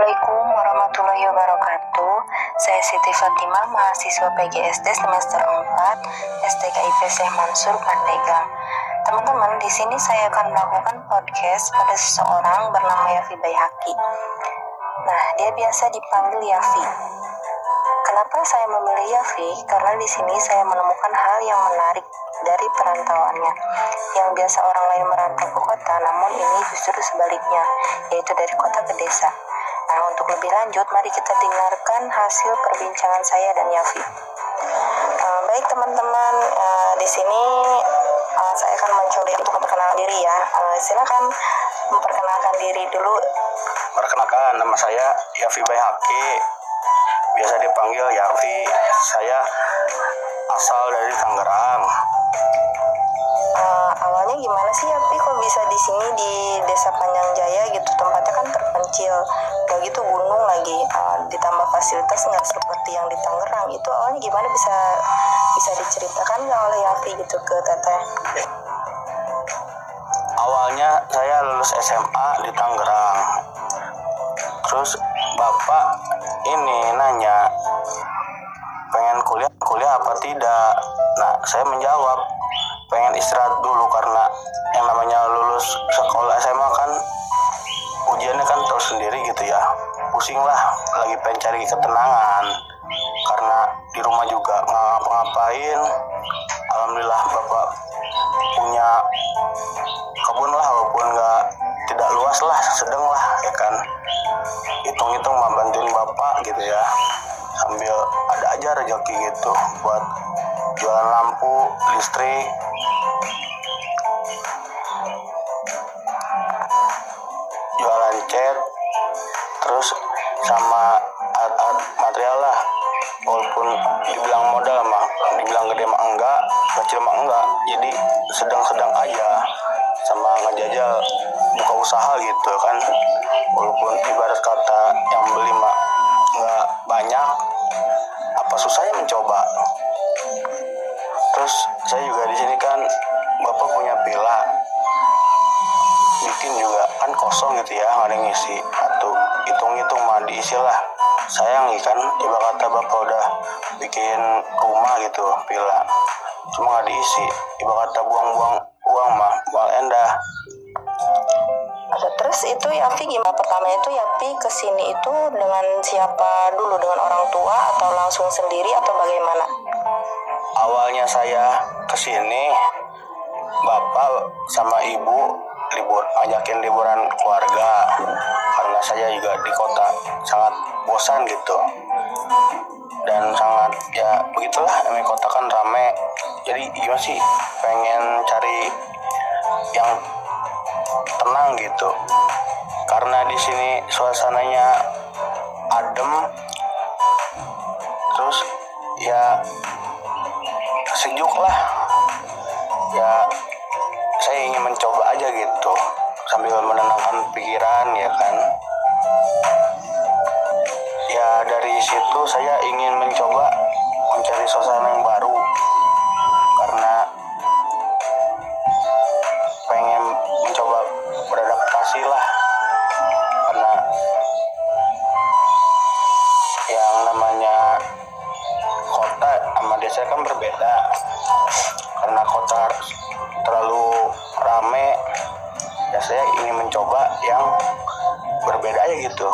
Assalamualaikum warahmatullahi wabarakatuh. Saya Siti Fatimah, mahasiswa PGSD semester 4, STKIP Syekh Mansur Pandeglang. Teman-teman, di sini saya akan melakukan podcast pada seseorang bernama Yafi Bayhaki. Nah, dia biasa dipanggil Yafi. Kenapa saya memilih Yafi? Karena di sini saya menemukan hal yang menarik dari perantauannya. Yang biasa orang lain merantau ke kota, namun ini justru sebaliknya, yaitu dari kota ke desa. Nah, untuk lebih lanjut, mari kita dengarkan hasil perbincangan saya dan Yafi. Uh, baik teman-teman, uh, di sini uh, saya akan mencoba untuk memperkenalkan diri ya. Uh, silakan memperkenalkan diri dulu. Perkenalkan, nama saya Yafi Bayhaki. Biasa dipanggil Yafi. Saya asal dari Tangerang. Gimana sih Yafi kok bisa di sini di Desa Panjang Jaya gitu tempatnya kan terpencil udah gitu gunung lagi uh, ditambah fasilitas nggak seperti yang di Tangerang itu awalnya gimana bisa bisa diceritakan nggak oleh Yafi gitu ke Teteh? Awalnya saya lulus SMA di Tangerang. Terus bapak ini nanya pengen kuliah kuliah apa tidak. Nah saya menjawab pengen istirahat dulu karena yang namanya lulus sekolah SMA kan ujiannya kan terus sendiri gitu ya. Pusing lah lagi pengen cari ketenangan. Karena di rumah juga ngapa-ngapain. Alhamdulillah bapak punya kebun lah walaupun nggak tidak luas lah sedang lah ya kan. Hitung-hitung mah bantuin bapak gitu ya. Sambil ada aja rezeki gitu buat jualan lampu listrik cat terus sama alat-alat material lah. Walaupun dibilang modal mah dibilang gede mah enggak kecil mah enggak. Jadi sedang-sedang aja sama ngejajal buka usaha gitu kan. Walaupun ibarat kata yang beli mah enggak banyak apa susahnya mencoba? Terus saya juga kosong gitu ya nggak ada yang ngisi. Atau hitung-hitung mah diisi lah. Sayang kan iba kata bapak udah bikin rumah gitu villa. Cuma nggak diisi iba kata buang-buang uang mah buang endah. Terus itu Yafi gimana? Pertama itu Yafi ke sini itu dengan siapa dulu? Dengan orang tua atau langsung sendiri atau bagaimana? Awalnya saya ke sini bapak sama ibu libur ajakin liburan juga di kota. Sangat bosan gitu. Dan sangat ya begitulah. Emang kota kan rame. Jadi gimana sih? Pengen cari yang tenang gitu. Karena di sini suasananya adem. Terus ya sejuk lah. Ya saya ingin mencoba aja gitu. Sambil menenangkan pikiran ya kan dari situ saya ingin mencoba mencari suasana yang baru. Karena pengen mencoba beradaptasi lah. Karena yang namanya kota sama desa kan berbeda. Karena kota terlalu rame ya saya ingin mencoba yang berbeda aja gitu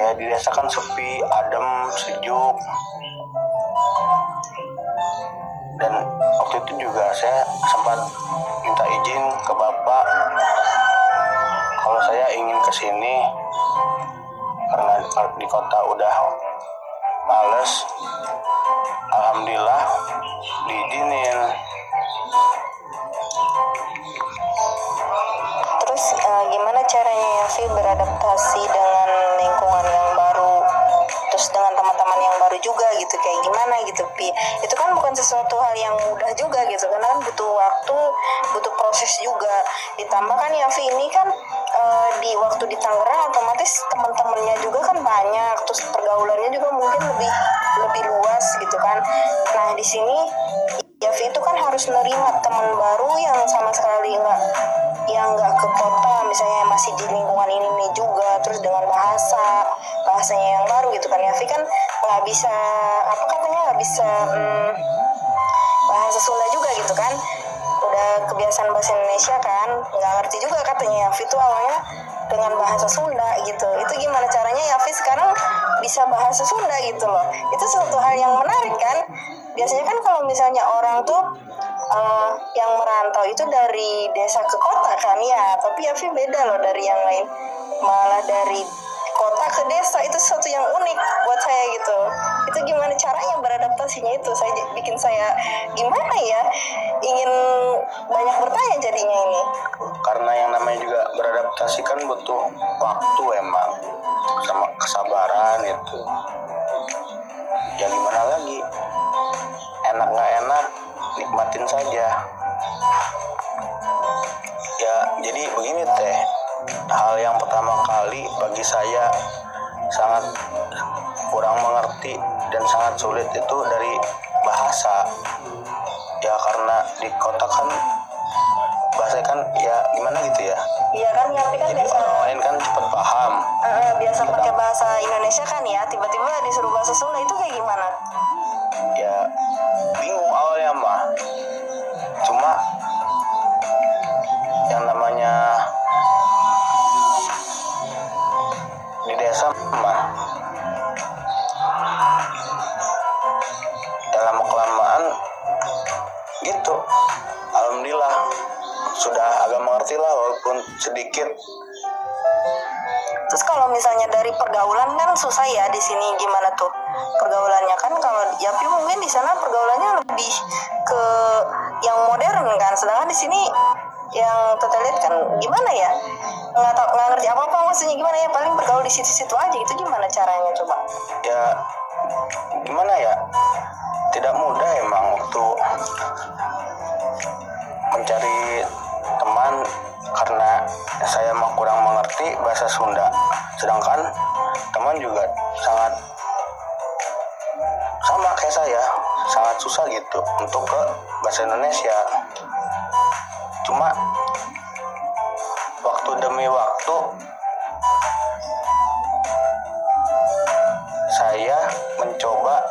kayak di desa kan sepi adem sejuk. Dan waktu itu juga saya sempat minta izin ke bapak. Kalau saya ingin ke sini karena di kota udah males alhamdulillah diizinin uh, gimana caranya Yafi beradaptasi dengan lingkungan yang baru terus dengan teman-teman yang baru juga gitu kayak gimana gitu Pi? Itu kan bukan sesuatu hal yang mudah juga gitu karena kan butuh waktu butuh proses juga. Ditambah kan Yafi ini kan uh, di waktu di Tangerang otomatis teman-temannya juga kan banyak terus pergaulannya juga mungkin lebih lebih luas gitu kan. Nah di sini Yafi itu kan harus nerima teman baru yang sama sekali nggak yang nggak ke kota misalnya masih di lingkungan ini nih juga terus dengan bahasa bahasanya yang baru gitu kan. Yafi kan nggak bisa apa katanya nggak bisa hmm, bahasa Sunda juga gitu kan. Udah kebiasaan bahasa Indonesia kan nggak ngerti juga katanya. Yafi itu awalnya dengan bahasa Sunda gitu. Itu gimana caranya Yafi sekarang bisa bahasa Sunda gitu loh. Itu suatu hal yang menarik kan? Biasanya kan kalau misalnya orang tuh uh, yang merantau itu dari desa ke kota kan? Ya tapi Yafi beda loh dari yang lain. Malah dari kota ke desa itu sesuatu yang unik buat saya gitu. Itu gimana caranya beradaptasinya itu? Saya bikin saya gimana ya? Ingin banyak bertanya jadinya ini. Karena yang namanya juga beradaptasi kan butuh waktu emang sama kesabaran itu. Ya gimana lagi? Enak nggak enak nikmatin saja. Ya jadi begini teh hal yang pertama kali bagi saya sangat kurang mengerti dan sangat sulit itu dari bahasa. Ya karena di kota kan bahasa kan ya gimana gitu ya? Iya kan tapi kan jadi biasa. orang lain kan cepet paham. Eh, biasa pakai bahasa Indonesia kan ya tiba-tiba disuruh bahasa Sunda itu kayak gimana? Ya bingung sedikit. Terus kalau misalnya dari pergaulan kan susah ya di sini gimana tuh? Pergaulannya kan kalau Yapi mungkin di sana pergaulannya lebih ke yang modern kan. Sedangkan di sini yang kita lihat kan gimana ya? Nggak tahu nggak ngerti apa apa maksudnya gimana ya? Paling bergaul di situ-situ aja itu gimana caranya coba? Ya gimana ya? Tidak mudah emang waktu mencari teman karena saya mah kurang mengerti bahasa Sunda. Sedangkan teman juga sangat sama kayak saya sangat susah gitu untuk ke bahasa Indonesia. Cuma waktu demi waktu saya mencoba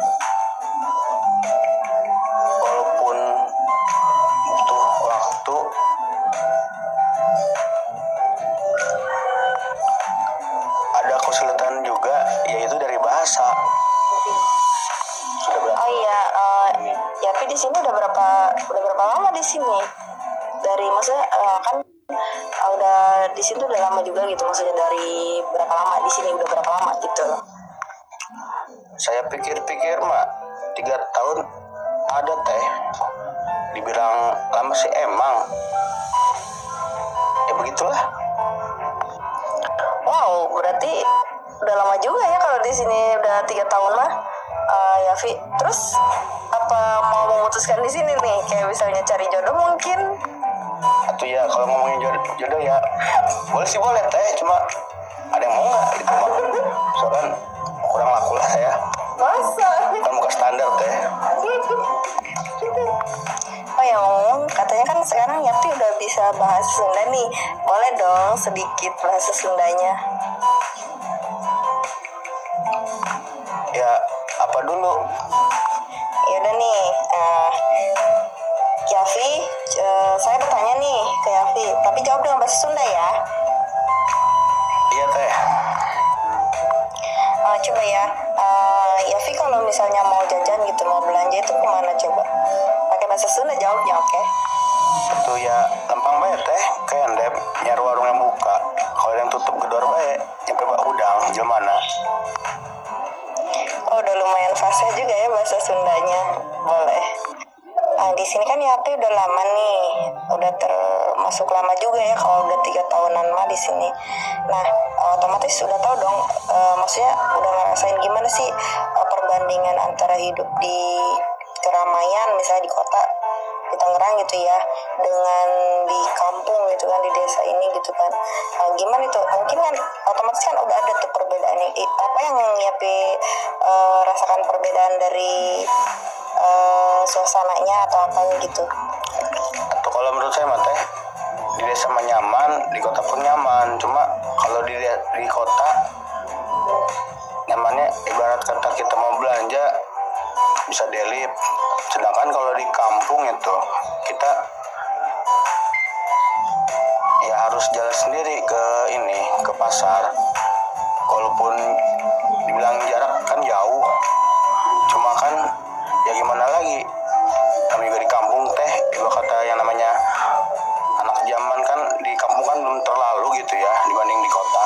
dari berapa lama di sini udah berapa lama gitu saya pikir-pikir mak tiga tahun ada teh dibilang lama sih emang ya begitulah Wow, berarti udah lama juga ya kalau di sini udah tiga tahun lah. Uh, ya, Vi. Terus apa mau memutuskan di sini nih? Kayak misalnya cari jodoh mungkin? Ya kalau ngomongin jodoh, jodoh ya boleh sih boleh teh cuma ada yang mau nggak gitu mah soalnya kurang laku lah ya Masa? kan muka standar teh Oh ya ngomong, katanya kan sekarang Yapi udah bisa bahasa Sunda nih. Boleh dong sedikit bahasa Sundanya. ya apa dulu Ya udah nih, uh, Yafi, uh, saya bertanya nih ke Yafi, tapi jawab dengan bahasa Sunda ya. iya teh Uh, coba ya, uh, Yafi kalau misalnya mau jajan gitu, mau belanja itu ke mana coba? Pakai bahasa Sunda jawabnya, oke? itu ya gampang banget teh kayak ndep nyari warung yang buka kalau yang tutup gedor bae nyampe bak udang gimana Oh, udah lumayan fasih juga ya bahasa Sundanya. Boleh. Nah, di sini kan Yapi udah lama nih, udah termasuk lama juga ya kalau udah tiga tahunan mah di sini. Nah, otomatis udah tahu dong, eh, maksudnya udah ngerasain gimana sih eh, perbandingan antara hidup di keramaian misalnya di kota di Tangerang gitu ya dengan di kampung gitu kan di desa ini gitu kan nah, gimana itu mungkin kan otomatis kan udah ada tuh perbedaannya apa yang Yapi uh, rasakan perbedaan dari uh, suasananya atau apa gitu? Atau kalau menurut saya mah teh di desa mah nyaman di kota pun nyaman. Cuma kalau di di kota nyamannya ibarat kata kita mau belanja bisa delip. Sedangkan kalau di kampung itu kita ya harus jalan sendiri ke ini ke pasar walaupun dibilang jarak kan jauh. Cuma kan ya gimana lagi? Kami juga di kampung teh juga kata yang namanya anak zaman kan di kampung kan belum terlalu gitu ya dibanding di kota.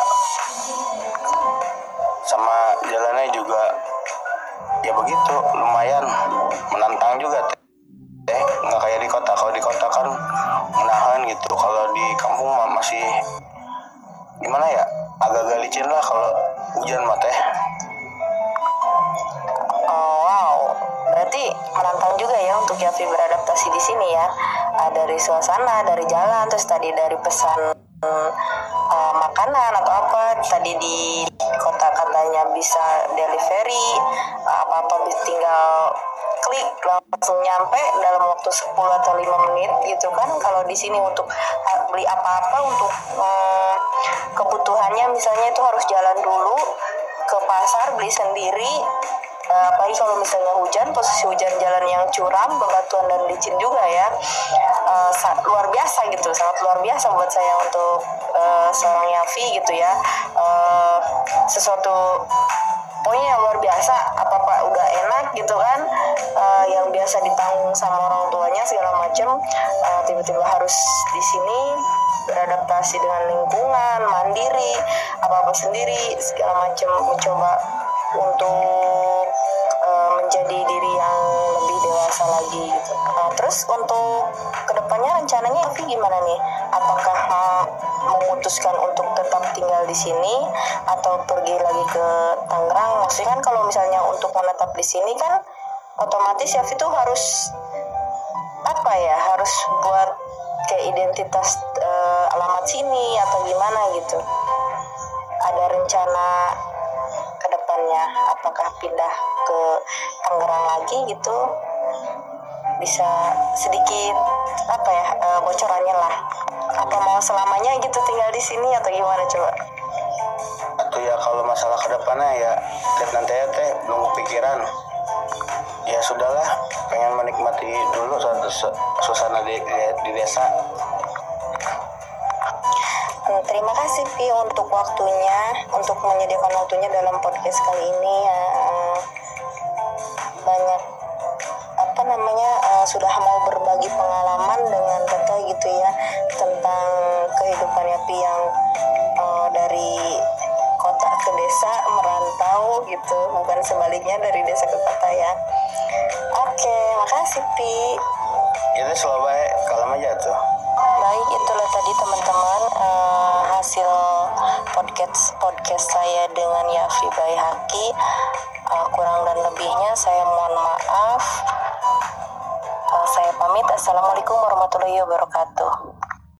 Sama jalannya juga ya begitu lumayan. Menantang juga teh. Nggak kayak di kota. Kalau di kota kan menahan gitu. Kalau di kampung masih gimana ya agak-agak licin lah kalau hujan mah teh. Oh wow. Berarti menantang juga ya untuk Yafi beradaptasi di sini ya. Uh, dari suasana dari jalan terus tadi dari pesan uh, makanan atau apa tadi di kota katanya bisa delivery uh, apa apa tinggal klik langsung nyampe dalam waktu 10 atau 5 menit gitu kan. Kalau di sini untuk beli apa-apa untuk kebutuhannya misalnya itu harus jalan dulu ke pasar beli sendiri. Uh, apalagi kalau misalnya hujan posisi hujan jalan yang curam bebatuan dan licin juga ya. Uh, luar biasa gitu sangat luar biasa buat saya untuk uh, seorang Yafi gitu ya. Sesuatu pokoknya luar biasa apa apa udah enak gitu kan? Uh, yang biasa ditanggung sama orang tuanya segala macem. Uh, tiba-tiba harus di sini beradaptasi dengan lingkungan mandiri apa apa sendiri segala macam mencoba untuk uh, menjadi diri yang lebih dewasa lagi gitu. Nah, terus untuk ke depannya rencananya Evi gimana nih? Apakah memutuskan untuk tetap tinggal di sini atau pergi lagi ke Tangerang. Maksudnya kan kalau misalnya untuk menetap di sini kan otomatis ya itu harus apa ya harus buat kayak identitas uh, alamat sini atau gimana gitu. Ada rencana ke depannya apakah pindah ke Tangerang lagi gitu bisa sedikit apa ya uh, bocorannya lah apa mau selamanya gitu tinggal di sini atau gimana coba? Atau ya kalau masalah ke depannya ya lihat nanti ya teh belum kepikiran ya sudahlah pengen menikmati dulu suatu suasana di, di, di desa. Hmm, Terima kasih Pi untuk waktunya, untuk menyediakan waktunya dalam podcast kali ini ya. Banyak apa namanya uh, sudah mau berbagi pengalaman dengan teteh gitu ya tentang kehidupannya Pi yang uh, dari kota ke desa merantau gitu. Bukan sebaliknya dari desa ke kota ya. Oke makasih Pi. Itu selalu baik kalau aja tuh. Baik itulah tadi teman-teman uh, hasil podcast podcast saya dengan Yafi Bayhaki uh, kurang dan lebihnya saya mohon maaf. Uh, saya pamit. Assalamualaikum warahmatullahi wabarakatuh